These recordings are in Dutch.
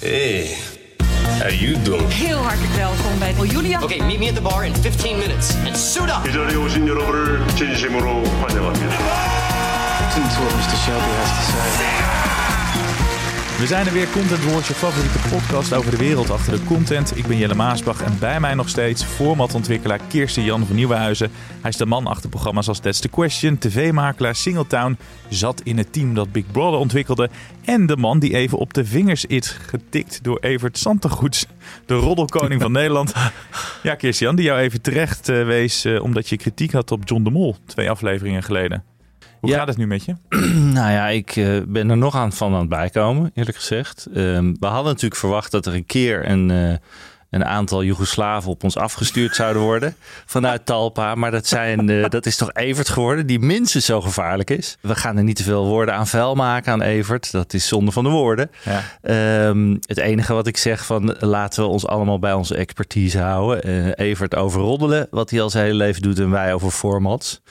Hey, how you doing? Heel hartelijk welkom bij oh, Julia. Okay, meet me at the bar in 15 minutes and suit up. 이 자리에 오신 여러분을 진심으로 환영합니다. Listen to what Mr. Shelby has to say. We zijn er weer, Content Wars, je favoriete podcast over de wereld achter de content. Ik ben Jelle Maasbach en bij mij nog steeds formatontwikkelaar Kirsten Jan van Nieuwenhuizen. Hij is de man achter programma's als That's the Question, tv-makelaar Singletown, zat in het team dat Big Brother ontwikkelde en de man die even op de vingers is getikt door Evert Santegoeds, de roddelkoning van Nederland. Ja, Kirsten Jan, die jou even terecht eh, wees eh, omdat je kritiek had op John de Mol twee afleveringen geleden. Hoe Ja. gaat het nu met je? Nou ja, ik eh, ben er nog aan van aan het bijkomen, eerlijk gezegd. Ehm, we hadden natuurlijk verwacht dat er een keer een, eh, een aantal Joegoslaven op ons afgestuurd zouden worden vanuit Talpa. Maar dat, zijn, eh, dat is toch Evert geworden, die minstens zo gevaarlijk is. We gaan er niet te veel woorden aan vuil maken aan Evert. Dat is zonde van de woorden. Ja. Ehm, het enige wat ik zeg van laten we ons allemaal bij onze expertise houden. Evert over roddelen, wat hij al zijn hele leven doet, en wij over formats.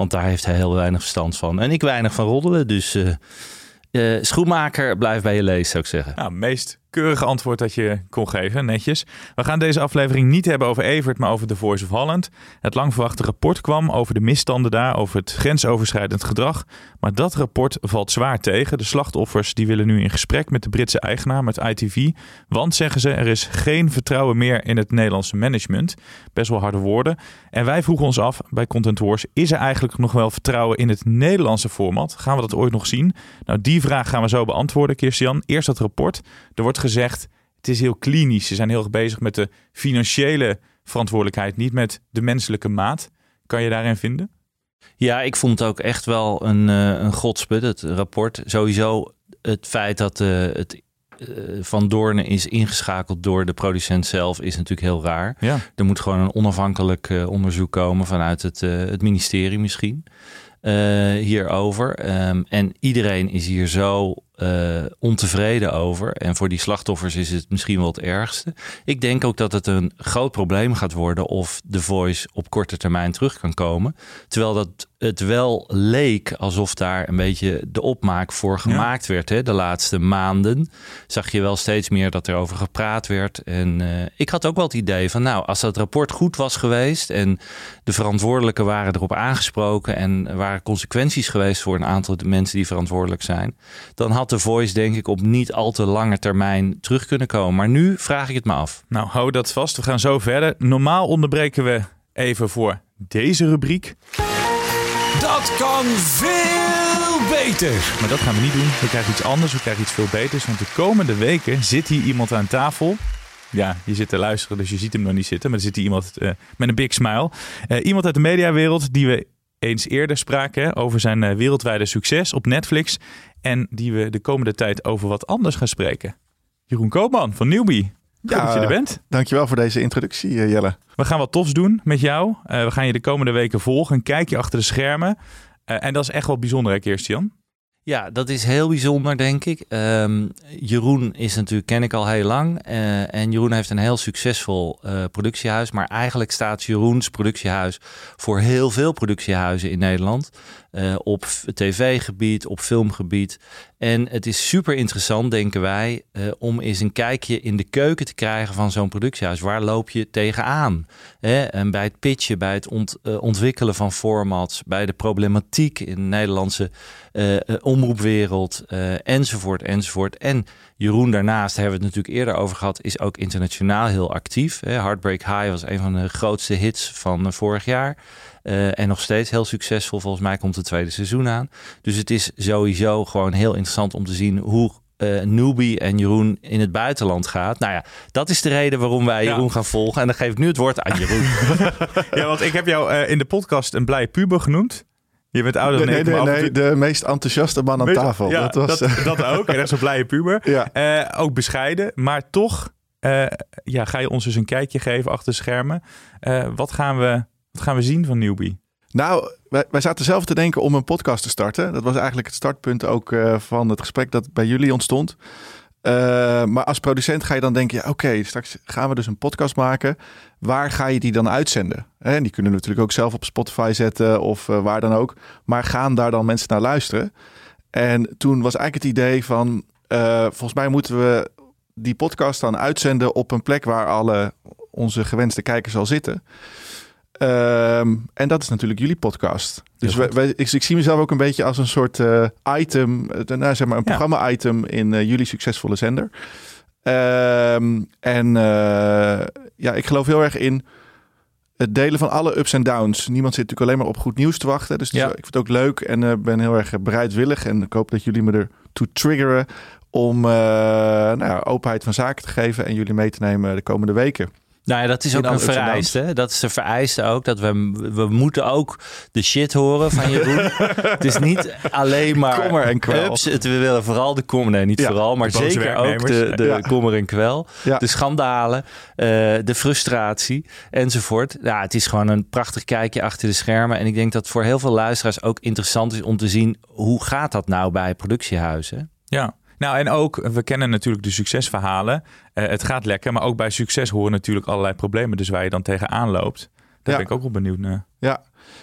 Want daar heeft hij heel weinig verstand van. En ik weinig van roddelen. Dus eh, eh, schoenmaker, blijf bij je lees, zou ik zeggen. Nou, meest keurige antwoord dat je kon geven, netjes. We gaan deze aflevering niet hebben over Evert, maar over The Voice of Holland. Het lang verwachte rapport kwam over de misstanden daar, over het grensoverschrijdend gedrag. Maar dat rapport valt zwaar tegen. De slachtoffers die willen nu in gesprek met de Britse eigenaar, met ITV. Want, zeggen ze, er is geen vertrouwen meer in het Nederlandse management. Best wel harde woorden. En wij vroegen ons af bij Content Wars, is er eigenlijk nog wel vertrouwen in het Nederlandse format? Gaan we dat ooit nog zien? Nou, die vraag gaan we zo beantwoorden, Kirstian. Eerst dat rapport. Er wordt gezegd, het is heel klinisch. Ze zijn heel erg bezig met de financiële verantwoordelijkheid, niet met de menselijke maat. Kan je daarin vinden? Ja, ik vond het ook echt wel een, eh een godsput, het rapport. Sowieso het feit dat eh, het eh, Van Doornen is ingeschakeld door de producent zelf is natuurlijk heel raar. Ja. Er moet gewoon een onafhankelijk onderzoek komen vanuit het, het ministerie misschien. hierover. Ehm, en iedereen is hier zo eh, ontevreden over. En voor die slachtoffers is het misschien wel het ergste. Ik denk ook dat het een groot probleem gaat worden of The Voice op korte termijn terug kan komen. Terwijl dat het wel leek alsof daar een beetje de opmaak voor gemaakt werd. Hè? De laatste maanden zag je wel steeds meer dat er over gepraat werd. En eh, ik had ook wel het idee van, nou, als dat rapport goed was geweest en de verantwoordelijken waren erop aangesproken en er waren consequenties geweest voor een aantal mensen die verantwoordelijk zijn, dan had de Voice denk ik op niet al te lange termijn terug kunnen komen. Maar nu vraag ik het me af. Nou, hou dat vast. We gaan zo verder. Normaal onderbreken we even voor deze rubriek. Dat kan veel beter. Maar dat gaan we niet doen. We krijgen iets anders. We krijgen iets veel beters. Want de komende weken zit hier iemand aan tafel. Ja, je zit te luisteren, dus je ziet hem nog niet zitten. Maar er zit hier iemand eh, met een big smile. Eh, iemand uit de mediawereld die we eens eerder spraken over zijn eh, wereldwijde succes op Netflix. En die we de komende tijd over wat anders gaan spreken. Jeroen Koopman van Newbie. Goed dat je er bent. Dankjewel voor deze introductie, eh, Jelle. We gaan wat tofs doen met jou. Eh, we gaan je de komende weken volgen. Een kijkje achter de schermen. En dat is echt wel bijzonder, hè, Kirstian? Ja, dat is heel bijzonder, denk ik. Ehm, Jeroen is natuurlijk, ken ik al heel lang. eh, en Jeroen heeft een heel succesvol eh, productiehuis. Maar eigenlijk staat Jeroens productiehuis voor heel veel productiehuizen in Nederland. Eh, op tv-gebied, op filmgebied. En het is super interessant, denken wij, eh, om eens een kijkje in de keuken te krijgen van zo'n productiehuis. Waar loop je tegenaan? Hè? En bij het pitchen, bij het eh, ontwikkelen van formats, bij de problematiek in de Nederlandse eh, omroepwereld, enzovoort, enzovoort. En Jeroen daarnaast, daar hebben we het natuurlijk eerder over gehad, is ook internationaal heel actief. Hè? Heartbreak High was een van de grootste hits van vorig jaar. Eh, en nog steeds heel succesvol. Volgens mij komt het tweede seizoen aan. Dus het is sowieso gewoon heel interessant om te zien hoe eh Newbie en Jeroen in het buitenland gaat. Nou ja, dat is de reden waarom wij Ja. Jeroen gaan volgen. En dan geef ik nu het woord aan Jeroen. Ja, want ik heb jou eh, in de podcast een blij puber genoemd. Je bent ouder dan nee, ik. nee, nee, toe- de meest enthousiaste man aan tafel. Ja, dat was, dat, dat ook. En echt zo'n blije puber. Ja. Eh, ook bescheiden, maar toch eh, ja, ga je ons dus een kijkje geven achter de schermen. Eh, wat, gaan we, wat gaan we zien van Newbie? Nou, wij, zaten zelf te denken om een podcast te starten. Dat was eigenlijk het startpunt ook eh, van het gesprek dat bij jullie ontstond. Eh, maar als producent ga je dan denken, ja, oké, straks gaan we dus een podcast maken. Waar ga je die dan uitzenden? En die kunnen we natuurlijk ook zelf op Spotify zetten of eh, waar dan ook. Maar gaan daar dan mensen naar luisteren? En toen was eigenlijk het idee van, volgens mij moeten we die podcast dan uitzenden op een plek waar alle onze gewenste kijkers al zitten. Ehm, en dat is natuurlijk jullie podcast. Dus Heel wij, wij- ik, ik zie mezelf ook een beetje als een soort eh, item, eh, nou, zeg maar een Ja. programma-item in eh, jullie succesvolle zender. Ehm, en ja, ik geloof heel erg in het delen van alle ups en downs. Niemand zit natuurlijk alleen maar op goed nieuws te wachten. Dus ik vind het ook leuk en ben heel erg bereidwillig. En ik hoop dat jullie me ertoe triggeren om nou openheid van zaken te geven en jullie mee te nemen de komende weken. Nou ja, dat is ook een vereiste. Dat is de vereiste ook. Dat we, we moeten ook de shit horen van Jeroen. het is niet alleen maar Kommer en kwel. ups. Het, we willen vooral de kommer. Nee, niet Ja, vooral. Maar zeker ook de, de Ja. kommer en kwel. Ja. De schandalen. eh, de frustratie enzovoort. Ja, het is gewoon een prachtig kijkje achter de schermen. En ik denk dat voor heel veel luisteraars ook interessant is om te zien... hoe gaat dat nou bij productiehuizen? Ja. Nou, en ook, we kennen natuurlijk de succesverhalen. Eh, het gaat lekker, maar ook bij succes horen natuurlijk allerlei problemen. Dus waar je dan tegenaan loopt, daar Ja. ben ik ook wel benieuwd naar. Ja.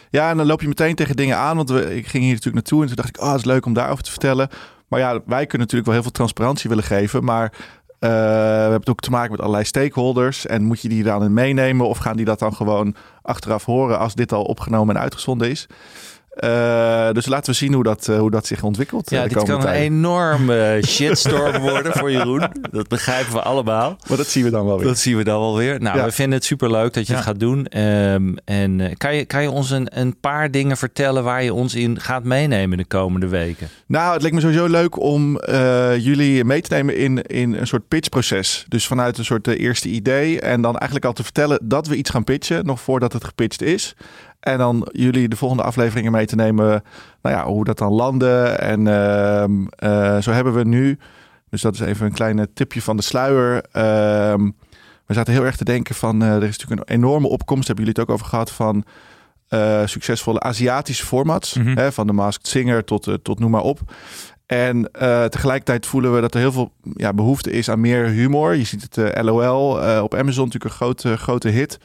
ja, en dan loop je meteen tegen dingen aan. Want we, ik ging hier natuurlijk naartoe en toen dacht ik, oh, het is leuk om daarover te vertellen. Maar ja, wij kunnen natuurlijk wel heel veel transparantie willen geven. Maar eh, we hebben het ook te maken met allerlei stakeholders. En moet je die dan in meenemen? Of gaan die dat dan gewoon achteraf horen als dit al opgenomen en uitgezonden is? Eh, dus laten we zien hoe dat, eh, hoe dat zich ontwikkelt. eh, Ja, de dit kan een enorme shitstorm worden voor Jeroen. Dat begrijpen we allemaal. Maar dat zien we dan wel weer. Dat zien we dan wel weer. Nou, Ja. we vinden het superleuk dat je Ja. het gaat doen. Ehm, en eh, kan, je, kan je ons een, een paar dingen vertellen waar je ons in gaat meenemen de komende weken? Nou, het leek me sowieso leuk om eh, jullie mee te nemen in, in een soort pitchproces. Dus vanuit een soort eh, eerste idee. En dan eigenlijk al te vertellen dat we iets gaan pitchen, nog voordat het gepitcht is. En dan jullie de volgende afleveringen mee te nemen, nou ja, hoe dat dan landde. En ehm, eh, zo hebben we nu, dus dat is even een kleine tipje van de sluier. Ehm, we zaten heel erg te denken van, eh, er is natuurlijk een enorme opkomst, hebben jullie het ook over gehad, van eh, succesvolle Aziatische formats. Mhm. Hè, van de Masked Singer tot, tot noem maar op. En tegelijkertijd voelen we dat er heel veel ja, behoefte is aan meer humor. Je ziet het LOL op Amazon natuurlijk een grote, grote hit.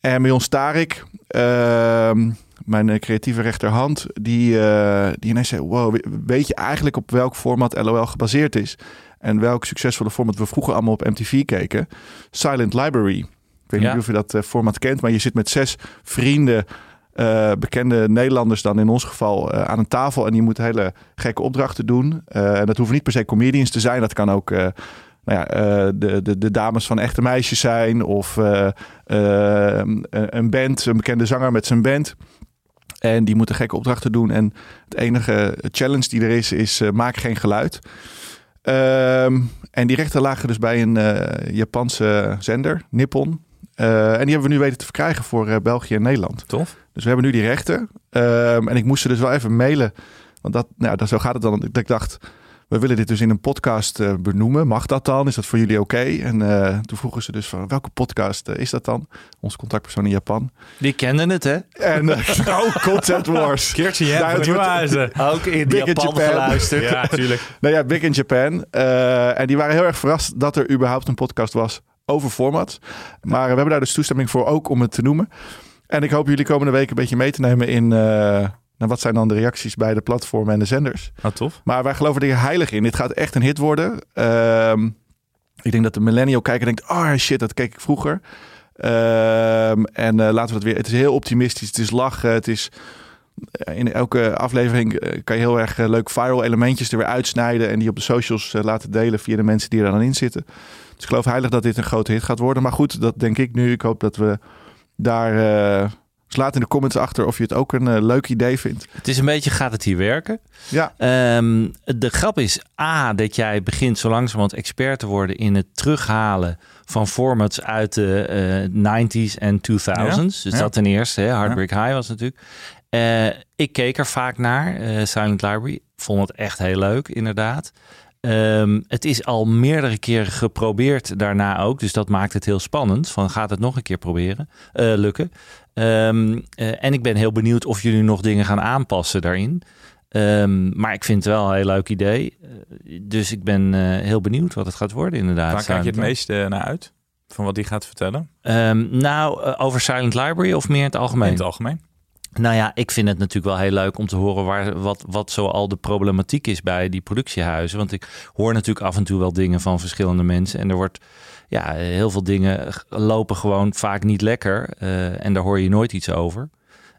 En bij ons Tarik, mijn eh, creatieve rechterhand, die, eh, die ineens zei... Wow, we- weet je eigenlijk op welk format LOL gebaseerd is? En welk succesvolle format we vroeger allemaal op MTV keken? Silent Library. Ik weet Ja. niet of je dat eh, format kent, maar je zit met zes vrienden... bekende Nederlanders dan in ons geval aan een tafel en die moeten hele gekke opdrachten doen. En dat hoeven niet per se comedians te zijn. Dat kan ook nou ja, eh, de, de, de dames van echte meisjes zijn of eh, eh, een- band, een bekende zanger met zijn band. En die moeten gekke opdrachten doen. En het enige challenge die er is, is maak geen geluid. Ehm, en die rechten lagen dus bij een Japanse zender, Nippon. En die hebben we nu weten te verkrijgen voor België en Nederland. Tof. Dus we hebben nu die rechten. Ehm, en ik moest ze dus wel even mailen. Want dat, nou, dat, zo gaat het dan. Ik dacht, we willen dit dus in een podcast eh, benoemen. Mag dat dan? Is dat voor jullie oké? En eh, toen vroegen ze dus van, welke podcast eh, is dat dan? Onze contactpersoon in Japan. Die kenden het, hè? En uh, oh, Content Wars. Keertje, je Nou, wordt-. Ook in Big in Japan geluisterd. Ja, natuurlijk. Nou ja, Big in Japan. Eh, en die waren heel erg verrast dat er überhaupt een podcast was over formats. Maar we hebben daar dus toestemming voor ook om het te noemen. En ik hoop jullie komende week een beetje mee te nemen in... nou, wat zijn dan de reacties bij de platformen en de zenders? Oh, tof. Maar wij geloven er heilig in. Dit gaat echt een hit worden. Ehm, ik denk dat de millennial kijker denkt... Oh shit, dat keek ik vroeger. Ehm, en eh, laten we het weer... Het is heel optimistisch. Het is lachen. Het is... eh, In elke aflevering eh, kan je heel erg leuk viral elementjes er weer uitsnijden... en die op de socials laten delen via de mensen die er dan in zitten. Dus ik geloof heilig dat dit een grote hit gaat worden. Maar goed, dat denk ik nu. Ik hoop dat we daar... dus laat in de comments achter of je het ook een eh, leuk idee vindt. Het is een beetje, gaat het hier werken? Ja. Ehm, de grap is A, dat jij begint zo langzamerhand expert te worden in het terughalen van formats uit de eh, 90s en 2000s. Dus Ja. dat ten eerste, hè, Heartbreak High was natuurlijk. Eh, ik keek er vaak naar, Silent Library. Vond het echt heel leuk, inderdaad. Ehm, het is al meerdere keren geprobeerd daarna ook. Dus dat maakt het heel spannend. Van gaat het nog een keer proberen, eh, lukken. Ehm, eh, en ik ben heel benieuwd of jullie nog dingen gaan aanpassen daarin. Ehm, maar ik vind het wel een heel leuk idee. Eh, dus ik ben heel benieuwd wat het gaat worden inderdaad. Waar kijk je het Silent meest eh, naar uit? Van wat die gaat vertellen? Nou, over Silent Library of meer in het algemeen? In het algemeen. Nou ja, ik vind het natuurlijk wel heel leuk om te horen waar, wat, wat zoal de problematiek is bij die productiehuizen. Want ik hoor natuurlijk af en toe wel dingen van verschillende mensen. En er wordt, ja, heel veel dingen lopen gewoon vaak niet lekker. eh, en daar hoor je nooit iets over.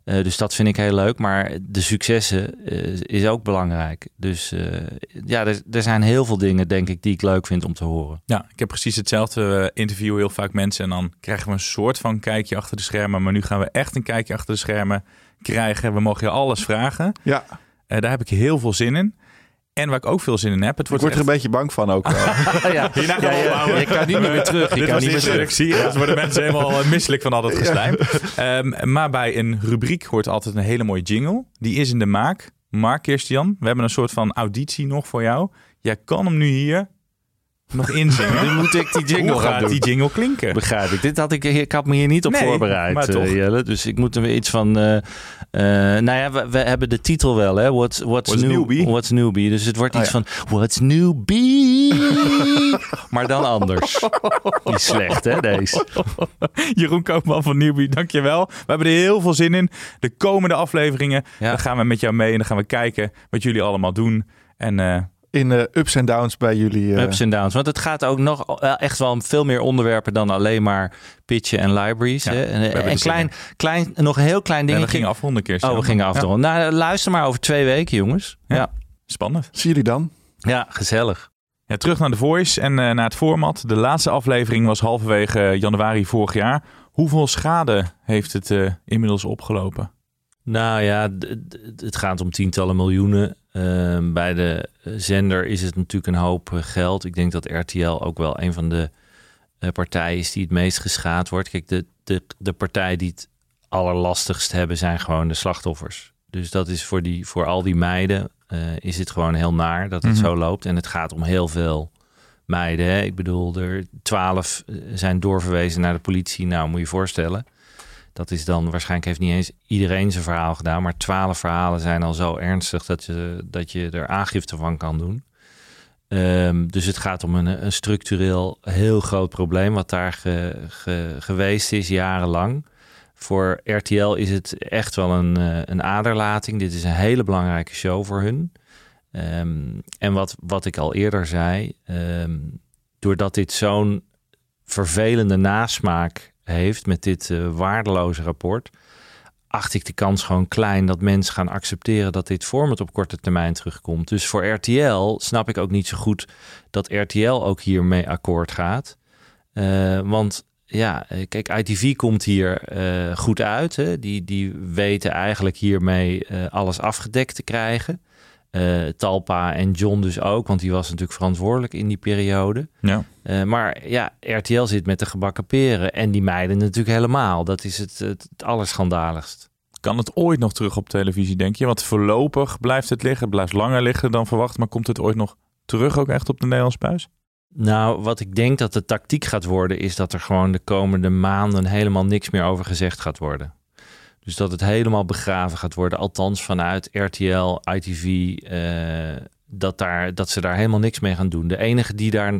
Eh, dus dat vind ik heel leuk. Maar de successen eh, is ook belangrijk. Dus ja, er, er zijn heel veel dingen, denk ik, die ik leuk vind om te horen. Ja, ik heb precies hetzelfde. We interviewen heel vaak mensen en dan krijgen we een soort van kijkje achter de schermen. Maar nu gaan we echt een kijkje achter de schermen krijgen. We mogen je alles vragen. Ja, Eh, daar heb ik heel veel zin in. En waar ik ook veel zin in heb, het ik wordt word er echt- een beetje bang van ook. ja, Hierna gaan we ja, opbouwen. je kan nu niet meer terug. Je Dit kan was niet meer terug. Anders worden mensen helemaal eh, misselijk van al dat geslijm. Ehm, maar bij een rubriek hoort altijd een hele mooie jingle. Die is in de maak. Mark Kirstian, we hebben een soort van auditie nog voor jou. Jij kan hem nu hier nog inzingen. Nu moet ik die jingle Hoe gaan gaat doen. die jingle klinken? Begrijp ik. Dit had ik, ik had me hier niet op Nee, voorbereid, eh, Jelle. Dus ik moet er weer iets van... eh, nou ja, we, we hebben de titel wel, hè. What's, what's, What's new, newbie? What's newbie. Dus het wordt Oh, iets ja. van... What's newbie? maar dan anders. Die is slecht, hè, deze. Jeroen Koopman van Newbie, dankjewel. We hebben er heel veel zin in. De komende afleveringen, Ja. dan gaan we met jou mee en dan gaan we kijken wat jullie allemaal doen. En In eh, ups en downs bij jullie. eh, Ups en downs. Want het gaat ook nog eh, echt wel om veel meer onderwerpen dan alleen maar pitchen en libraries. Ja, hè. En, er en klein, klein, nog een heel klein en we gingen afronden, Kirsten. Oh, we gingen afronden. Nou, luister maar over twee weken, jongens. Ja. Ja, Spannend. Zie jullie dan? ja gezellig. Ja, terug naar de Voice en eh, naar het format. De laatste aflevering was halverwege januari vorig jaar. Hoeveel schade heeft het eh, inmiddels opgelopen? Nou ja, het gaat om tientallen miljoenen. Ehm, bij de zender is het natuurlijk een hoop eh, geld. Ik denk dat RTL ook wel een van de eh, partijen is die het meest geschaad wordt. Kijk, de, de, de partijen die het allerlastigst hebben zijn gewoon de slachtoffers. Dus dat is voor, die, voor al die meiden eh, is het gewoon heel naar dat het Mhm. zo loopt. En het gaat om heel veel meiden. Hè? Ik bedoel, er twaalf zijn doorverwezen naar de politie. Nou, moet je je voorstellen. Dat is dan waarschijnlijk heeft niet eens iedereen zijn verhaal gedaan, maar twaalf verhalen zijn al zo ernstig dat je, dat je er aangifte van kan doen. Ehm, dus het gaat om een, een structureel heel groot probleem wat daar ge- ge- geweest is jarenlang. Voor RTL is het echt wel een, eh, een aderlating. Dit is een hele belangrijke show voor hun. Ehm, en wat, wat ik al eerder zei, ehm, doordat dit zo'n vervelende nasmaak heeft met dit eh, waardeloze rapport, acht ik de kans gewoon klein dat mensen gaan accepteren dat dit format op korte termijn terugkomt. Dus voor RTL snap ik ook niet zo goed dat RTL ook hiermee akkoord gaat. Eh, want ja, eh, kijk, ITV komt hier goed uit. Hè? Die, die weten eigenlijk hiermee alles afgedekt te krijgen. Eh, Talpa en John dus ook, want die was natuurlijk verantwoordelijk in die periode. Ja. Eh, maar ja, RTL zit met de gebakken peren. En die meiden natuurlijk helemaal. Dat is het, het, het allerschandaligst. Kan het ooit nog terug op televisie, denk je? Want voorlopig blijft het liggen. Het blijft langer liggen dan verwacht. Maar komt het ooit nog terug ook echt op de Nederlandse buis? Nou, wat ik denk dat de tactiek gaat worden, is dat er gewoon de komende maanden helemaal niks meer over gezegd gaat worden. Dus dat het helemaal begraven gaat worden. Althans vanuit RTL, ITV, eh, dat, daar, dat ze daar helemaal niks mee gaan doen. De enige die daar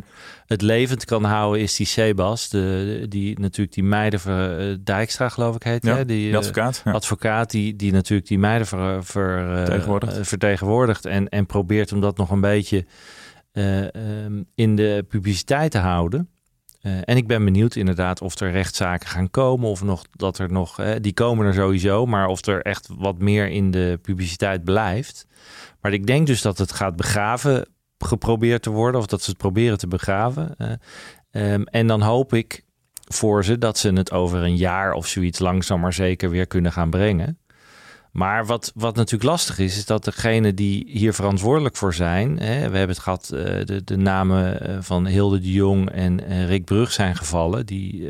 het levend kan houden is die Sebas. De, die natuurlijk die meiden ver, Dijkstra geloof ik heet. Ja, hè? Die, die eh, advocaat. Ja. advocaat die, die natuurlijk die meiden ver, ver, eh, Vertegenwoordigt. eh, vertegenwoordigt en, en probeert om dat nog een beetje eh, ehm, in de publiciteit te houden. Eh, en ik ben benieuwd inderdaad of er rechtszaken gaan komen of nog dat er nog, eh, die komen er sowieso, maar of er echt wat meer in de publiciteit blijft. Maar ik denk dus dat het gaat begraven geprobeerd te worden of dat ze het proberen te begraven. Eh, ehm, en dan hoop ik voor ze dat ze het over een jaar of zoiets langzaam maar zeker weer kunnen gaan brengen. Maar wat, wat natuurlijk lastig is, is dat degenen die hier verantwoordelijk voor zijn. Hè, we hebben het gehad, eh, de, de namen eh, van Hilde de Jong en eh, Rick Brug zijn gevallen. Die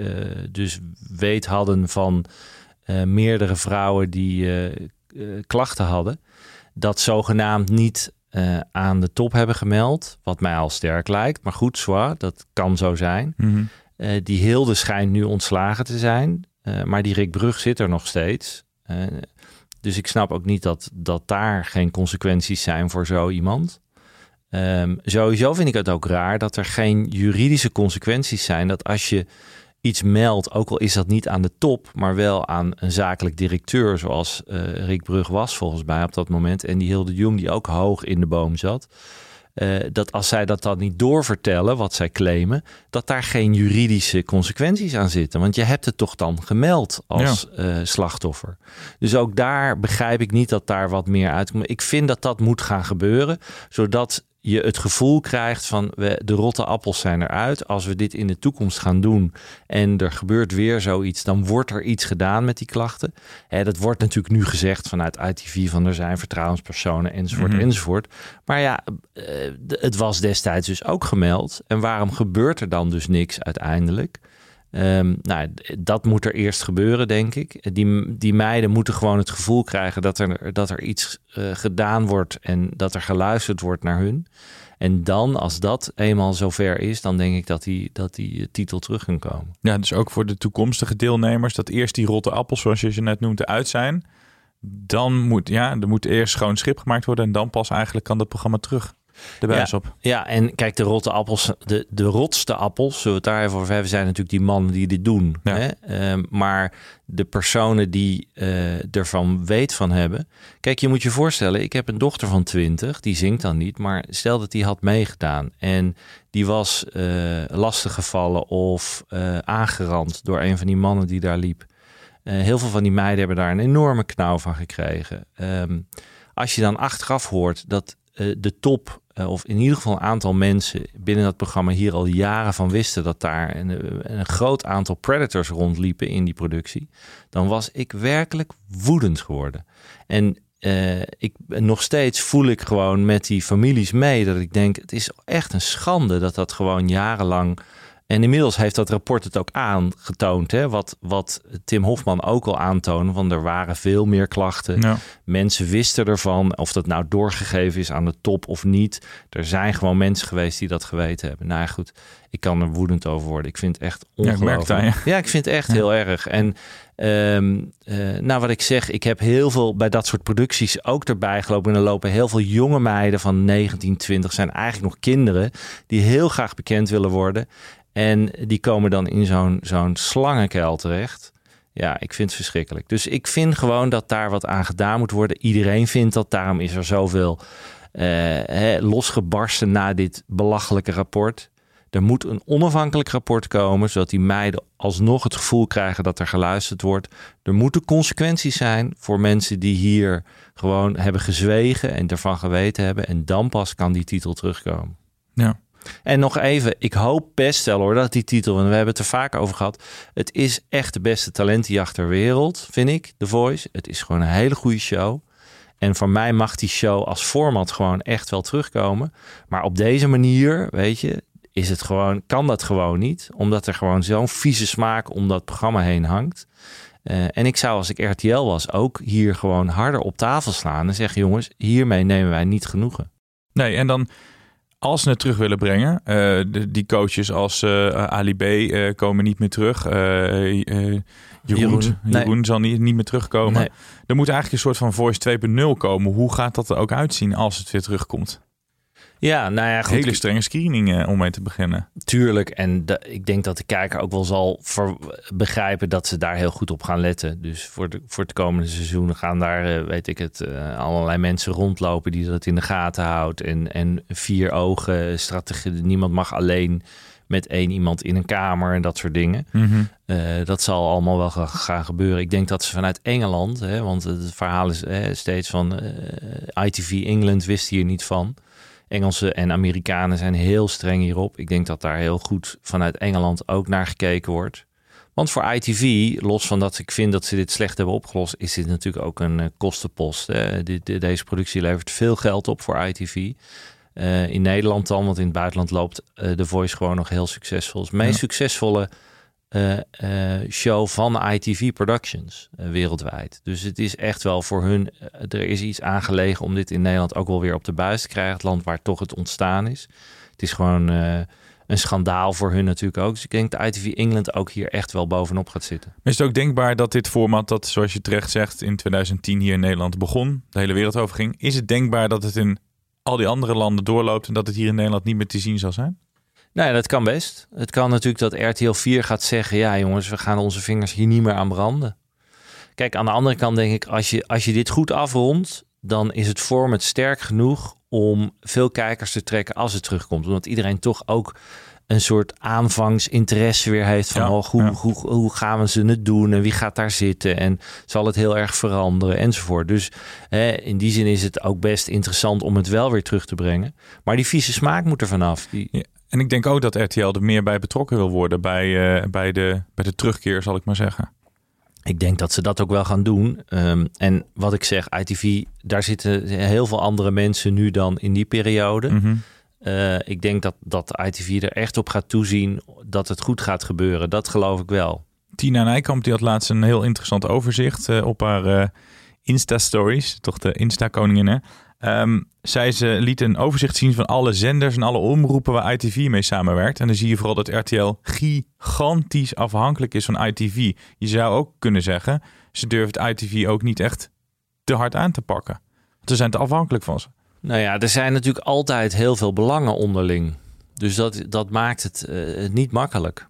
dus weet hadden van meerdere vrouwen die klachten hadden, dat zogenaamd niet aan de top hebben gemeld. Wat mij al sterk lijkt. Maar goed, zwaar, dat kan zo zijn. Mhm. Die Hilde schijnt nu ontslagen te zijn. Maar die Rick Brug zit er nog steeds. Dus ik snap ook niet dat, dat daar geen consequenties zijn voor zo iemand. Ehm, sowieso vind ik het ook raar dat er geen juridische consequenties zijn. Dat als je iets meldt, ook al is dat niet aan de top, maar wel aan een zakelijk directeur, zoals eh, Rick Brug was volgens mij op dat moment. En die Hilde Jong, die ook hoog in de boom zat. Eh, dat als zij dat dan niet doorvertellen, wat zij claimen, dat daar geen juridische consequenties aan zitten. Want je hebt het toch dan gemeld als eh, slachtoffer. Dus ook daar begrijp ik niet dat daar wat meer uitkomt. Ik vind dat dat moet gaan gebeuren, zodat je het gevoel krijgt van we, de rotte appels zijn eruit. Als we dit in de toekomst gaan doen en er gebeurt weer zoiets, dan wordt er iets gedaan met die klachten. Hè, dat wordt natuurlijk nu gezegd vanuit ITV van er zijn vertrouwenspersonen enzovoort Mhm. enzovoort. Maar ja, eh, het was destijds dus ook gemeld. En waarom gebeurt er dan dus niks uiteindelijk? Ehm, nou, dat moet er eerst gebeuren, denk ik. Die, die meiden moeten gewoon het gevoel krijgen dat er, dat er iets eh, gedaan wordt en dat er geluisterd wordt naar hun. En dan, als dat eenmaal zover is, dan denk ik dat die, dat die eh, titel terug kan komen. Ja, dus ook voor de toekomstige deelnemers, dat eerst die rotte appels, zoals je ze net noemt, eruit zijn. Dan moet, ja, er moet eerst schoon schip gemaakt worden en dan pas eigenlijk kan het programma terug de buis ja, op. Ja, en kijk, de rotte appels, de, de rotste appels, zullen we het daar even over hebben, zijn natuurlijk die mannen die dit doen. Ja. Hè? Ehm, maar de personen die eh, ervan weet van hebben. Kijk, je moet je voorstellen, ik heb een dochter van 20, die zingt dan niet, maar stel dat die had meegedaan en die was eh lastiggevallen of eh, aangerand door een van die mannen die daar liep. Heel veel van die meiden hebben daar een enorme knauw van gekregen. Ehm, als je dan achteraf hoort dat de top, eh, of in ieder geval een aantal mensen binnen dat programma hier al jaren van wisten dat daar een, een groot aantal predators rondliepen in die productie, dan was ik werkelijk woedend geworden. En eh, ik, nog steeds voel ik gewoon met die families mee dat ik denk, het is echt een schande dat dat gewoon jarenlang en inmiddels heeft dat rapport het ook aangetoond. Hè? Wat, wat Tim Hofman ook al aantoonde. Want er waren veel meer klachten. Ja. Mensen wisten ervan. Of dat nou doorgegeven is aan de top of niet. Er zijn gewoon mensen geweest die dat geweten hebben. Nou ja, goed. Ik kan er woedend over worden. Ik vind het echt Ja, ik merk je. Ja, ik vind het echt heel erg. En ehm, eh, nou, wat ik zeg, ik heb heel veel bij dat soort producties ook erbij gelopen. En er lopen heel veel jonge meiden van 19, 20, zijn eigenlijk nog kinderen, die heel graag bekend willen worden. En die komen dan in zo'n zo'n slangenkuil terecht. Ja, ik vind het verschrikkelijk. Dus ik vind gewoon dat daar wat aan gedaan moet worden. Iedereen vindt dat. Daarom is er zoveel eh, hè, losgebarsten na dit belachelijke rapport. Er moet een onafhankelijk rapport komen, zodat die meiden alsnog het gevoel krijgen dat er geluisterd wordt. Er moeten consequenties zijn voor mensen die hier gewoon hebben gezwegen en ervan geweten hebben. En dan pas kan die titel terugkomen. Ja. En nog even, ik hoop best wel hoor dat die titel, en we hebben het er vaak over gehad. Het is echt de beste talentenjacht ter wereld, vind ik, The Voice. Het is gewoon een hele goede show. En voor mij mag die show als format gewoon echt wel terugkomen. Maar op deze manier, weet je, is het gewoon, kan dat gewoon niet. Omdat er gewoon zo'n vieze smaak om dat programma heen hangt. Eh, en ik zou als ik RTL was ook hier gewoon harder op tafel slaan en zeggen: jongens, hiermee nemen wij niet genoegen. Nee, en dan als ze het terug willen brengen, eh, de, die coaches als eh, Ali B eh, komen niet meer terug. Jeroen, Jeroen, zal niet, niet meer terugkomen. Nee. Er moet eigenlijk een soort van Voice 2.0 komen. Hoe gaat dat er ook uitzien als het weer terugkomt? Ja, nou ja, goed. Hele strenge screening eh, om mee te beginnen. Tuurlijk, en de- ik denk dat de kijker ook wel zal ver- begrijpen dat ze daar heel goed op gaan letten. Dus voor, de, voor het komende seizoen gaan daar, eh, weet ik het, eh, allerlei mensen rondlopen die dat in de gaten houdt. En, en vier ogen strategie. Niemand mag alleen met één iemand in een kamer en dat soort dingen. Eh, dat zal allemaal wel ga- gaan gebeuren. Ik denk dat ze vanuit Engeland, hè, want het verhaal is hè, steeds van ITV England wist hier niet van. Engelsen en Amerikanen zijn heel streng hierop. Ik denk dat daar heel goed vanuit Engeland ook naar gekeken wordt. Want voor ITV, los van dat ik vind dat ze dit slecht hebben opgelost, is dit natuurlijk ook een eh, kostenpost. Hè. Deze productie levert veel geld op voor ITV. Eh, in Nederland dan, want in het buitenland loopt eh The Voice gewoon nog heel succesvol. Het meest Ja. succesvolle eh, eh, show van ITV Productions eh, wereldwijd. Dus het is echt wel voor hun, eh, er is iets aangelegen om dit in Nederland ook wel weer op de buis te krijgen. Het land waar toch het ontstaan is. Het is gewoon eh, een schandaal voor hun natuurlijk ook. Dus ik denk dat ITV England ook hier echt wel bovenop gaat zitten. Is het ook denkbaar dat dit format, dat zoals je terecht zegt, in 2010 hier in Nederland begon, de hele wereld over ging, is het denkbaar dat het in al die andere landen doorloopt en dat het hier in Nederland niet meer te zien zal zijn? Nou ja, dat kan best. Het kan natuurlijk dat RTL 4 gaat zeggen: ja, jongens, we gaan onze vingers hier niet meer aan branden. Kijk, aan de andere kant denk ik, als je, als je dit goed afrondt, dan is het format sterk genoeg om veel kijkers te trekken als het terugkomt. Omdat iedereen toch ook een soort aanvangsinteresse weer heeft van Ja, oh, hoe, ja. hoe, hoe gaan we ze het doen en wie gaat daar zitten en zal het heel erg veranderen enzovoort. Dus hè, in die zin is het ook best interessant om het wel weer terug te brengen. Maar die vieze smaak moet er vanaf. Die, Ja. En ik denk ook dat RTL er meer bij betrokken wil worden bij, eh, bij, de, bij de terugkeer, zal ik maar zeggen. Ik denk dat ze dat ook wel gaan doen. Ehm, en wat ik zeg, ITV, daar zitten heel veel andere mensen nu dan in die periode. Mhm. Eh, ik denk dat, dat ITV er echt op gaat toezien dat het goed gaat gebeuren. Dat geloof ik wel. Tina Nijkamp die had laatst een heel interessant overzicht eh, op haar Insta-stories. Toch de Insta-koningin, hè? Ehm, zij ze liet een overzicht zien van alle zenders en alle omroepen waar ITV mee samenwerkt. En dan zie je vooral dat RTL gigantisch afhankelijk is van ITV. Je zou ook kunnen zeggen, ze durft ITV ook niet echt te hard aan te pakken. Want ze zijn te afhankelijk van ze. Nou ja, er zijn natuurlijk altijd heel veel belangen onderling. Dus dat, dat maakt het eh, niet makkelijk.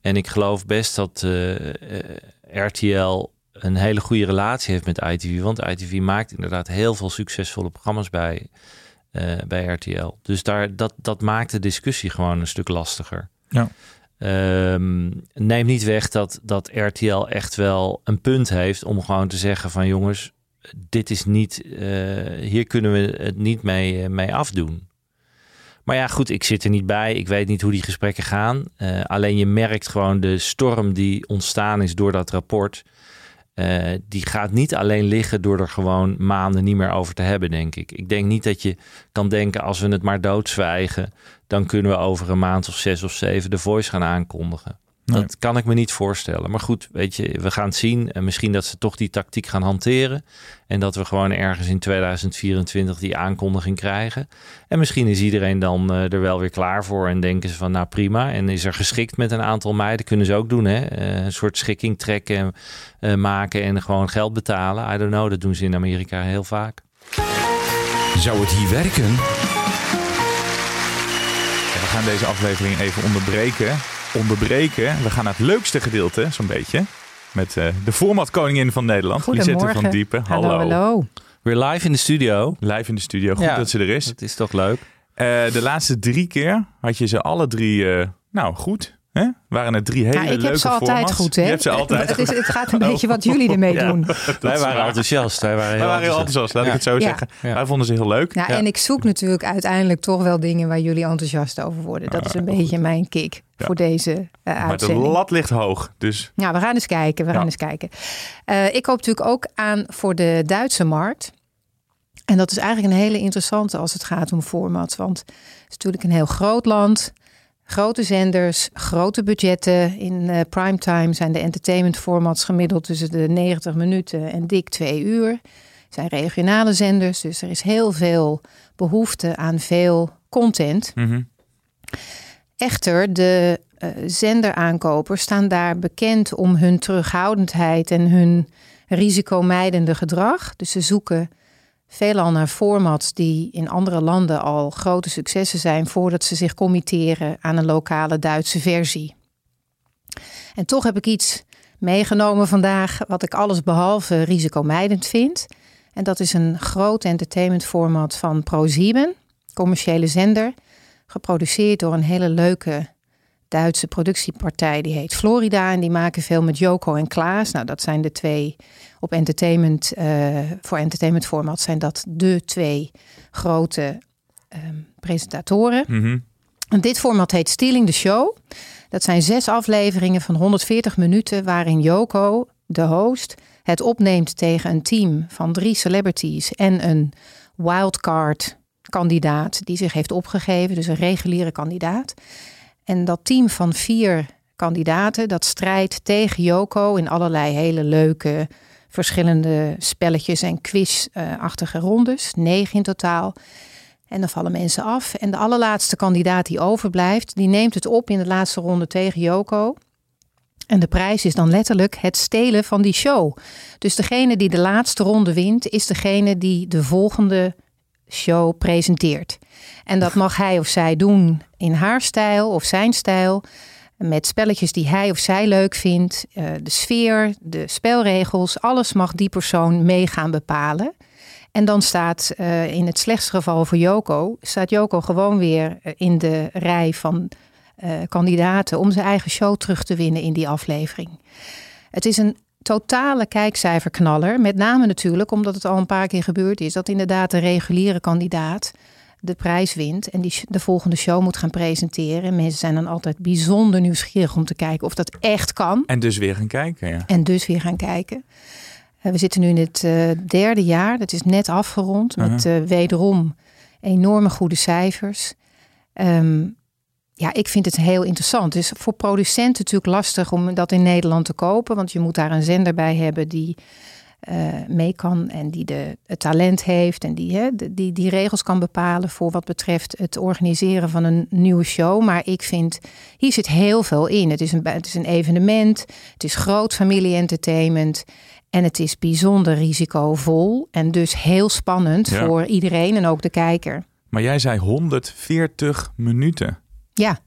En ik geloof best dat eh, eh, RTL een hele goede relatie heeft met ITV. Want ITV maakt inderdaad heel veel succesvolle programma's bij, eh, bij RTL. Dus daar, dat, dat maakt de discussie gewoon een stuk lastiger. Ja. Ehm, neem niet weg dat, dat RTL echt wel een punt heeft om gewoon te zeggen van jongens, dit is niet, eh, hier kunnen we het niet mee, eh, mee afdoen. Maar ja, goed, ik zit er niet bij. Ik weet niet hoe die gesprekken gaan. Alleen je merkt gewoon de storm die ontstaan is door dat rapport. Eh, die gaat niet alleen liggen door er gewoon maanden niet meer over te hebben, denk ik. Ik denk niet dat je kan denken als we het maar doodzwijgen, dan kunnen we over een maand of zes of zeven de voice gaan aankondigen. Nee. Dat kan ik me niet voorstellen. Maar goed, weet je, we gaan het zien. En misschien dat ze toch die tactiek gaan hanteren. En dat we gewoon ergens in 2024 die aankondiging krijgen. En misschien is iedereen dan eh, er wel weer klaar voor. En denken ze van nou prima. En is er geschikt met een aantal meiden. Kunnen ze ook doen hè. Eh, een soort schikking trekken, eh, maken en gewoon geld betalen. I don't know, dat doen ze in Amerika heel vaak. Zou het hier werken? Ja, we gaan deze aflevering even onderbreken. Onderbreken. We gaan naar het leukste gedeelte, zo'n beetje. Met eh, de formatkoningin van Nederland, Lisette van Goedemorgen. Diepen. Hallo, hallo. Weer live in de studio. Live in de studio. Goed Ja. dat ze er is. Dat is toch leuk? Eh, de laatste drie keer had je ze alle drie, eh, nou goed. Hè? Waren het drie hele Ja, ik leuke heb ze altijd goed, hè? Je hebt ze altijd het, is, het gaat een beetje wat jullie ermee Ja. doen. Wij waren enthousiast. Wij waren heel, Wij waren heel enthousiast, laat ik het zo Ja. zeggen. Ja. Wij vonden ze heel leuk. Ja, En ik zoek natuurlijk uiteindelijk toch wel dingen waar jullie enthousiast over worden. Dat is een beetje mijn kick Ja. voor deze eh Maar de uitzending. lat ligt hoog. Dus Ja, we gaan eens kijken. We gaan Ja. eens kijken. Eh, ik hoop natuurlijk ook aan voor de Duitse markt. En dat is eigenlijk een hele interessante als het gaat om format. Want het is natuurlijk een heel groot land. Grote zenders, grote budgetten. In eh primetime zijn de entertainment formats gemiddeld tussen de 90 minuten en dik twee uur. Zijn regionale zenders, dus er is heel veel behoefte aan veel content. mhm. Echter, de eh, zenderaankopers staan daar bekend om hun terughoudendheid en hun risicomijdende gedrag. Dus ze zoeken veelal naar formats die in andere landen al grote successen zijn voordat ze zich committeren aan een lokale Duitse versie. En toch heb ik iets meegenomen vandaag wat ik alles behalve risicomijdend vind. En dat is een groot entertainmentformat van ProSieben, commerciële zender geproduceerd door een hele leuke Duitse productiepartij. Die heet Florida en die maken veel met Joko en Klaas. Nou, dat zijn de twee op entertainment, eh, voor entertainment format zijn dat de twee grote ehm, presentatoren. Mhm. En dit format heet Stealing the Show. Dat zijn zes afleveringen van 140 minuten waarin Joko, de host, het opneemt tegen een team van drie celebrities en een wildcard kandidaat die zich heeft opgegeven, dus een reguliere kandidaat. En dat team van vier kandidaten. Dat strijdt tegen Joko in allerlei hele leuke verschillende spelletjes en quizachtige rondes. Negen in totaal. En dan vallen mensen af. En de allerlaatste kandidaat die overblijft, die neemt het op in de laatste ronde tegen Joko. En de prijs is dan letterlijk het stelen van die show. Dus degene die de laatste ronde wint, is degene die de volgende show presenteert. En dat mag hij of zij doen in haar stijl of zijn stijl. Met spelletjes die hij of zij leuk vindt. Uh, de sfeer, de spelregels, alles mag die persoon mee gaan bepalen. En dan staat uh, in het slechtste geval voor Joko, staat Joko gewoon weer eh, in de rij van kandidaten om zijn eigen show terug te winnen in die aflevering. Het is een totale kijkcijferknaller. Met name natuurlijk omdat het al een paar keer gebeurd is dat inderdaad de reguliere kandidaat de prijs wint en die de volgende show moet gaan presenteren. En mensen zijn dan altijd bijzonder nieuwsgierig om te kijken of dat echt kan. En dus weer gaan kijken. Ja. En dus weer gaan kijken. Uh, we zitten nu in het uh, derde jaar. Dat is net afgerond met uh, wederom enorme goede cijfers. Um, ja, ik vind het heel interessant. Het is voor producenten natuurlijk lastig om dat in Nederland te kopen. Want je moet daar een zender bij hebben die uh, mee kan en die de, het talent heeft en die, hè, die die regels kan bepalen voor wat betreft het organiseren van een nieuwe show. Maar ik vind, hier zit heel veel in. Het is een, het is een evenement, het is groot familie-entertainment en het is bijzonder risicovol en dus heel spannend ja. voor iedereen en ook de kijker. Maar jij zei 140 minuten. Ja.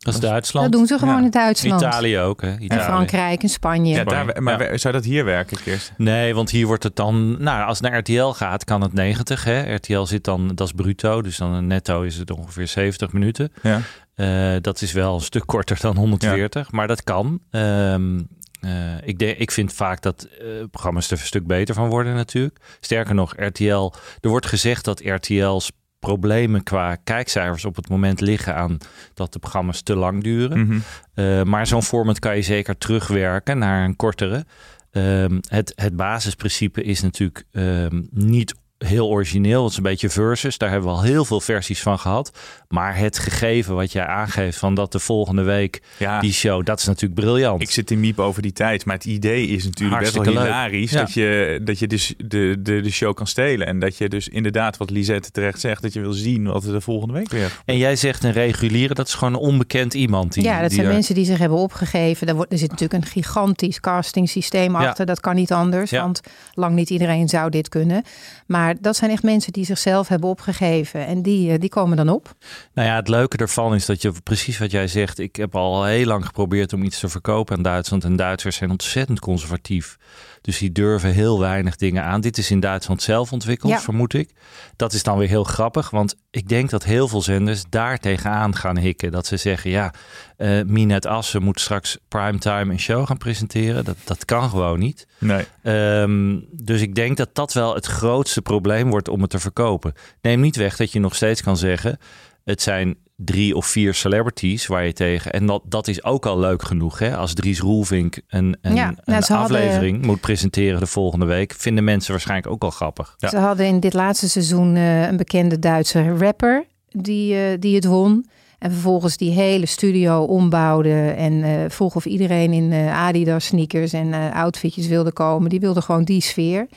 Dat is Duitsland. Dat doen ze gewoon ja. in Duitsland. Italië ook. Hè? Italië. En Frankrijk en Spanje. Ja, daar, maar ja. zou dat hier werken, Kirsten? Nee, want hier wordt het dan... Nou, als het naar RTL gaat, kan het 90. Hè? RTL zit dan, dat is bruto. Dus dan netto is het ongeveer 70 minuten. Ja. Uh, dat is wel een stuk korter dan 140. Maar dat kan. Um, uh, ik, denk, ik vind vaak dat uh, programma's er een stuk beter van worden natuurlijk. Sterker nog, RTL... Er wordt gezegd dat RTL's problemen qua kijkcijfers op het moment liggen aan dat de programma's te lang duren. Mhm. Mm -hmm. uh, maar zo'n format kan je zeker terugwerken naar een kortere. Um, het, het basisprincipe is natuurlijk um, niet heel origineel. Het is een beetje versus. Daar hebben we al heel veel versies van gehad. Maar het gegeven wat jij aangeeft van dat de volgende week ja. die show, dat is natuurlijk briljant. Ik zit in miep over die tijd, maar het idee is natuurlijk Hartstikke best wel hilarisch ja. dat je, dat je dus de, de, de show kan stelen. En dat je dus inderdaad, wat Lisette terecht zegt, dat je wil zien wat er de volgende week weer. En jij zegt een reguliere, dat is gewoon een onbekend iemand. Die, ja, dat die zijn er... mensen die zich hebben opgegeven. Er, wordt, er zit natuurlijk een gigantisch casting systeem achter. Ja. Dat kan niet anders, want lang niet iedereen zou dit kunnen. Maar dat zijn echt mensen die zichzelf hebben opgegeven en die, die komen dan op. Nou ja, het leuke ervan is dat je precies wat jij zegt. Ik heb al heel lang geprobeerd om iets te verkopen aan Duitsland. En Duitsers zijn ontzettend conservatief. Dus die durven heel weinig dingen aan. Dit is in Duitsland zelf ontwikkeld, ja. vermoed ik. Dat is dan weer heel grappig. Want ik denk dat heel veel zenders daar tegenaan gaan hikken. Dat ze zeggen, ja, uh, Minet Assen moet straks primetime een show gaan presenteren. Dat, dat kan gewoon niet. Nee. Um, dus ik denk dat dat wel het grootste probleem wordt om het te verkopen. Neem niet weg dat je nog steeds kan zeggen... het zijn drie of vier celebrities waar je tegen... en dat, dat is ook al leuk genoeg. Hè? Als Dries Roelvink een, een, ja, een nou, aflevering hadden... moet presenteren de volgende week... vinden mensen waarschijnlijk ook al grappig. Ja. Ze hadden in dit laatste seizoen uh, een bekende Duitse rapper die, uh, die het won... En vervolgens die hele studio ombouwde en uh, vroeg of iedereen in uh, Adidas sneakers en uh, outfitjes wilde komen. Die wilde gewoon die sfeer.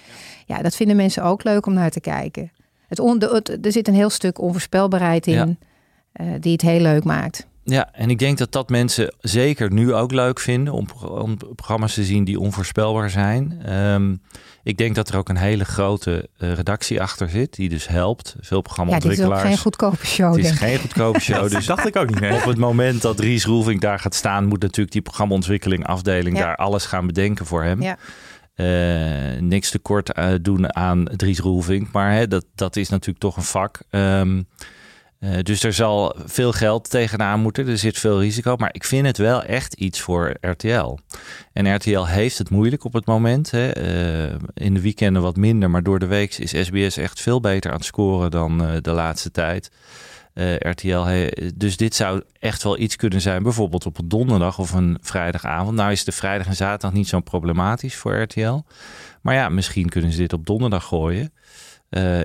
Ja, dat vinden mensen ook leuk om naar te kijken. Het on, de, het, er zit een heel stuk onvoorspelbaarheid in ja. Die het heel leuk maakt. Ja, en ik denk dat dat mensen zeker nu ook leuk vinden om, om programma's te zien die onvoorspelbaar zijn. Um, ik denk dat er ook een hele grote uh, redactie achter zit, die dus helpt. Veel programmaontwikkelaars. Ja, dit is ook geen goedkope show. Het is geen goedkope show. dus dacht ik ook niet. Nee. Op het moment dat Ries Roelvink daar gaat staan, moet natuurlijk die programmaontwikkeling afdeling ja. daar alles gaan bedenken voor hem. Ja. Uh, niks tekort uh, doen aan Dries Roelvink, maar hè, dat, dat is natuurlijk toch een vak. Um, uh, dus er zal veel geld tegenaan moeten. Er zit veel risico. Maar ik vind het wel echt iets voor RTL. En RTL heeft het moeilijk op het moment. Hè. Uh, in de weekenden wat minder. Maar door de week is SBS echt veel beter aan het scoren dan uh, de laatste tijd. RTL. Dus dit zou echt wel iets kunnen zijn. Bijvoorbeeld op een donderdag of een vrijdagavond. Nou is de vrijdag en zaterdag niet zo problematisch voor RTL. Maar ja, misschien kunnen ze dit op donderdag gooien.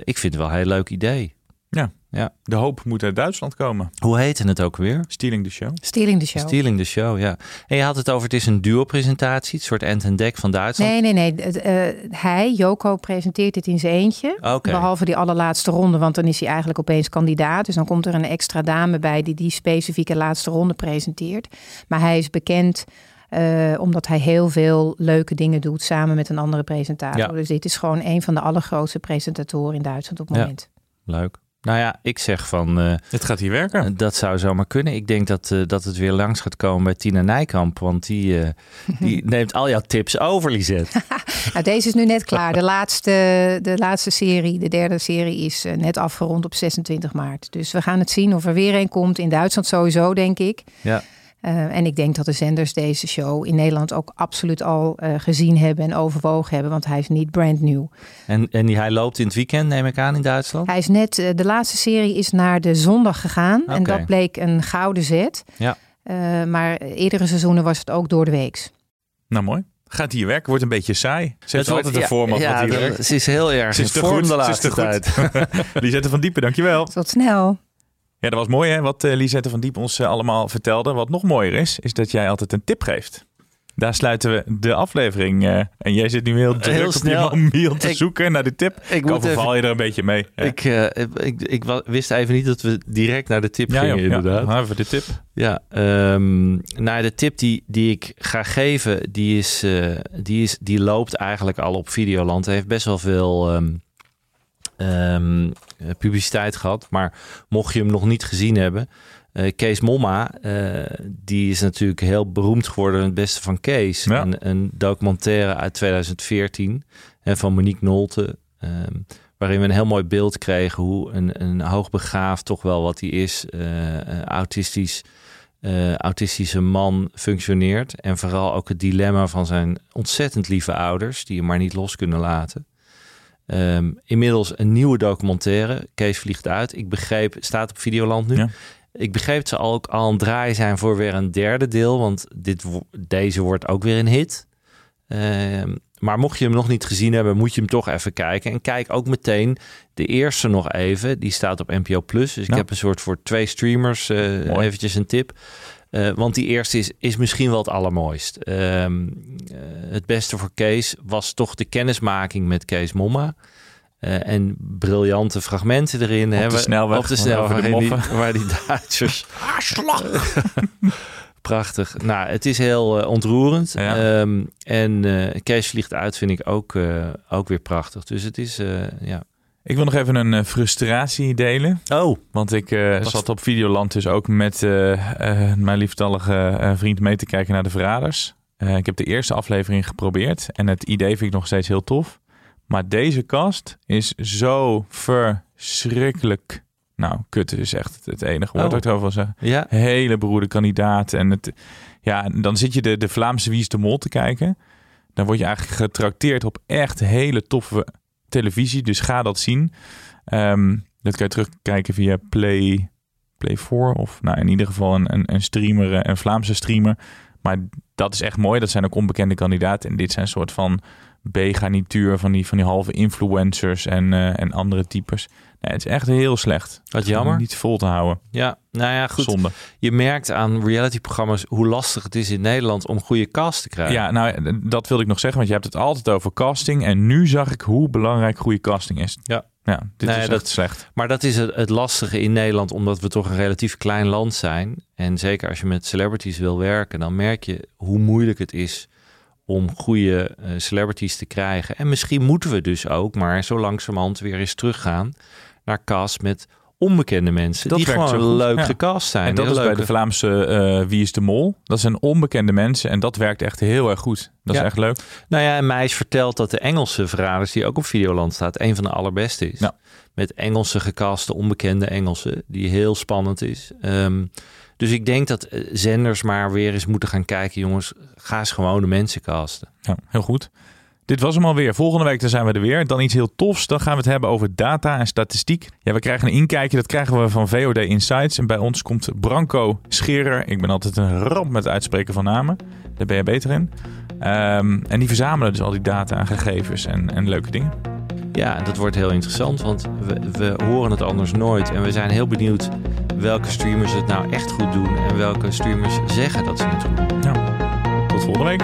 ik vind het wel een heel leuk idee. Ja, Ja. De hoop moet uit Duitsland komen. Hoe heette het ook weer? Stealing the Show. Stealing the Show. Stealing the Show, ja. En je had het over, het is een duo-presentatie, het soort end en dek van Duitsland. Nee, nee, nee. Eh, hij, Joko, presenteert dit in zijn eentje. Behalve die allerlaatste ronde, want dan is hij eigenlijk opeens kandidaat. Dus dan komt er een extra dame bij die die specifieke laatste ronde presenteert. Maar hij is bekend eh, omdat hij heel veel leuke dingen doet samen met een andere presentator. Ja. Dus dit is gewoon een van de allergrootste presentatoren in Duitsland op het Ja. moment. Leuk. Nou ja, ik zeg van... eh, Het gaat hier werken. dat zou zomaar kunnen. Ik denk dat, eh, dat het weer langs gaat komen bij Tina Nijkamp. Want die, eh, die neemt al jouw tips over, Lisette. Nou, deze is nu net klaar. De laatste, de laatste serie, de derde serie, is eh, net afgerond op 26 maart. Dus we gaan het zien of er weer een komt. In Duitsland sowieso, denk ik. Ja. Eh, en ik denk dat de zenders deze show in Nederland ook absoluut al eh, gezien hebben en overwogen hebben, want hij is niet brand new. En, en hij loopt in het weekend, neem ik aan, in Duitsland. Hij is net, eh, de laatste serie is naar de zondag gegaan en dat bleek een gouden zet. Ja. Eh, maar eerdere seizoenen was het ook door de weeks. Nou, mooi. Gaat hier werken? Wordt een beetje saai. Ze heeft Het wordt- altijd een ja, format ja, wat hier dat- werkt. Ze is heel erg Ze is te vorm goed. de Ze is te laatste goed. tijd. Lisette van Diepen, dankjewel. Tot snel. Ja, dat was mooi hè, wat eh, Lisette van Diep ons eh, allemaal vertelde. Wat nog mooier is, is dat jij altijd een tip geeft. Daar sluiten we de aflevering. eh, en jij zit nu heel druk Heel op snel. je mobiel te Ik- zoeken naar de tip. Ik overval even- je er een beetje mee. Ik, ik, ik wist even niet dat we direct naar de tip ja, gingen, joh, inderdaad. Ja, even de tip. Ja, nou, de tip die, die ik ga geven, die, is, die, is, die loopt eigenlijk al op Videoland. Hij heeft best wel veel ehm, eh, publiciteit gehad. Maar mocht je hem nog niet gezien hebben, eh, Kees Momma, eh, die is natuurlijk heel beroemd geworden. Het beste van Kees. Ja. Een, een documentaire uit 2014 hè, van Monique Nolte. ehm, waarin we een heel mooi beeld kregen hoe een, een hoogbegaafd, toch wel wat hij is, autistisch, autistische man functioneert. En vooral ook het dilemma van zijn ontzettend lieve ouders, die hem maar niet los kunnen laten. Ehm, inmiddels een nieuwe documentaire. Kees vliegt uit. Ik begreep, staat op Videoland nu. Ja. Ik begreep dat ze al ook al aan het draaien zijn voor weer een derde deel. Want dit, deze wordt ook weer een hit. Ehm, maar mocht je hem nog niet gezien hebben, moet je hem toch even kijken. En kijk ook meteen de eerste nog even. Die staat op NPO Plus. Dus ik heb een soort voor twee streamers Mooi. eventjes een tip. Eh, want die eerste is, is misschien wel het allermooist. Ehm, eh, het beste voor Kees was toch de kennismaking met Kees Momma. Eh, en briljante fragmenten erin. de hè, waar- snelweg, Op de snelweg, de die, waar die Duitsers... Prachtig. Nou, het is heel ontroerend. Ja. Ehm, en Kees vliegt uit vind ik ook, ook weer prachtig. Dus het is, ja... Ik wil nog even een eh, frustratie delen. Oh, Want ik eh, zat op Videoland dus ook met eh, mijn lieftallige vriend mee te kijken naar de Verraders. Ik heb de eerste aflevering geprobeerd en het idee vind ik nog steeds heel tof. Maar deze cast is zo verschrikkelijk. Nou, kut is echt het, enige woord Oh. dat ik erover wil zeggen. ja. Hele beroerde kandidaat. En het, ja, en dan zit je de, de Vlaamse Wie is de Mol te kijken. Dan word je eigenlijk getrakteerd op echt hele toffe televisie. Dus ga dat zien. Ehm, dat kan je terugkijken via Play, Play 4 of nou, in ieder geval een, een, een streamer, eh, een Vlaamse streamer. Maar dat is echt mooi. Dat zijn ook onbekende kandidaten. En dit zijn een soort van B-garnituur van die, van die halve influencers en, eh, en andere types. Nee, het is echt heel slecht. Wat jammer. Niet vol te houden. Ja, nou ja, goed. Zonde. Je merkt aan realityprogramma's hoe lastig het is in Nederland om goede cast te krijgen. Ja, nou, dat wilde ik nog zeggen, want je hebt het altijd over casting. En nu zag ik hoe belangrijk goede casting is. Ja. Ja, dit Nee, is dat- echt slecht. Maar dat is het, het lastige in Nederland, omdat we toch een relatief klein land zijn. En zeker als je met celebrities wil werken, dan merk je hoe moeilijk het is om goede eh, celebrities te krijgen. En misschien moeten we dus ook maar zo langzamerhand weer eens teruggaan naar cast met onbekende mensen Dat die werkt gewoon leuk ja. gecast zijn. En dat Heel is bij de Vlaamse eh, Wie is de Mol. Dat zijn onbekende mensen en dat werkt echt heel erg goed. Dat Ja. is echt leuk. Nou ja, en mij is verteld dat de Engelse verraders, die ook op Videoland staat, een van de allerbeste is. Ja. Met Engelse gecaste, onbekende Engelsen, die heel spannend is. Ehm, dus ik denk dat eh, zenders maar weer eens moeten gaan kijken, jongens, ga eens gewoon de mensen casten. Ja, heel goed. Dit was hem alweer. Volgende week dan zijn we er weer. Dan iets heel tofs. Dan gaan we het hebben over data en statistiek. Ja, we krijgen een inkijkje. Dat krijgen we van VOD Insights. En bij ons komt Branko Scherer. Ik ben altijd een ramp met het uitspreken van namen. Daar ben je beter in. Ehm, en die verzamelen dus al die data en gegevens en, en leuke dingen. Ja, dat wordt heel interessant, want we, we horen het anders nooit. En we zijn heel benieuwd welke streamers het nou echt goed doen en welke streamers zeggen dat ze het goed doen. Ja. Tot volgende week.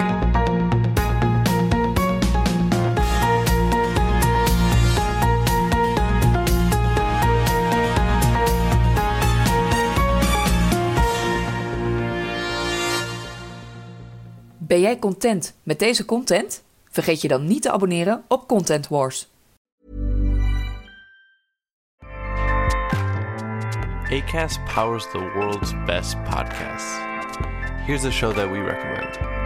Ben jij content met deze content? Vergeet je dan niet te abonneren op Content Wars. ACAST powers the world's best podcasts. Here's a show that we recommend.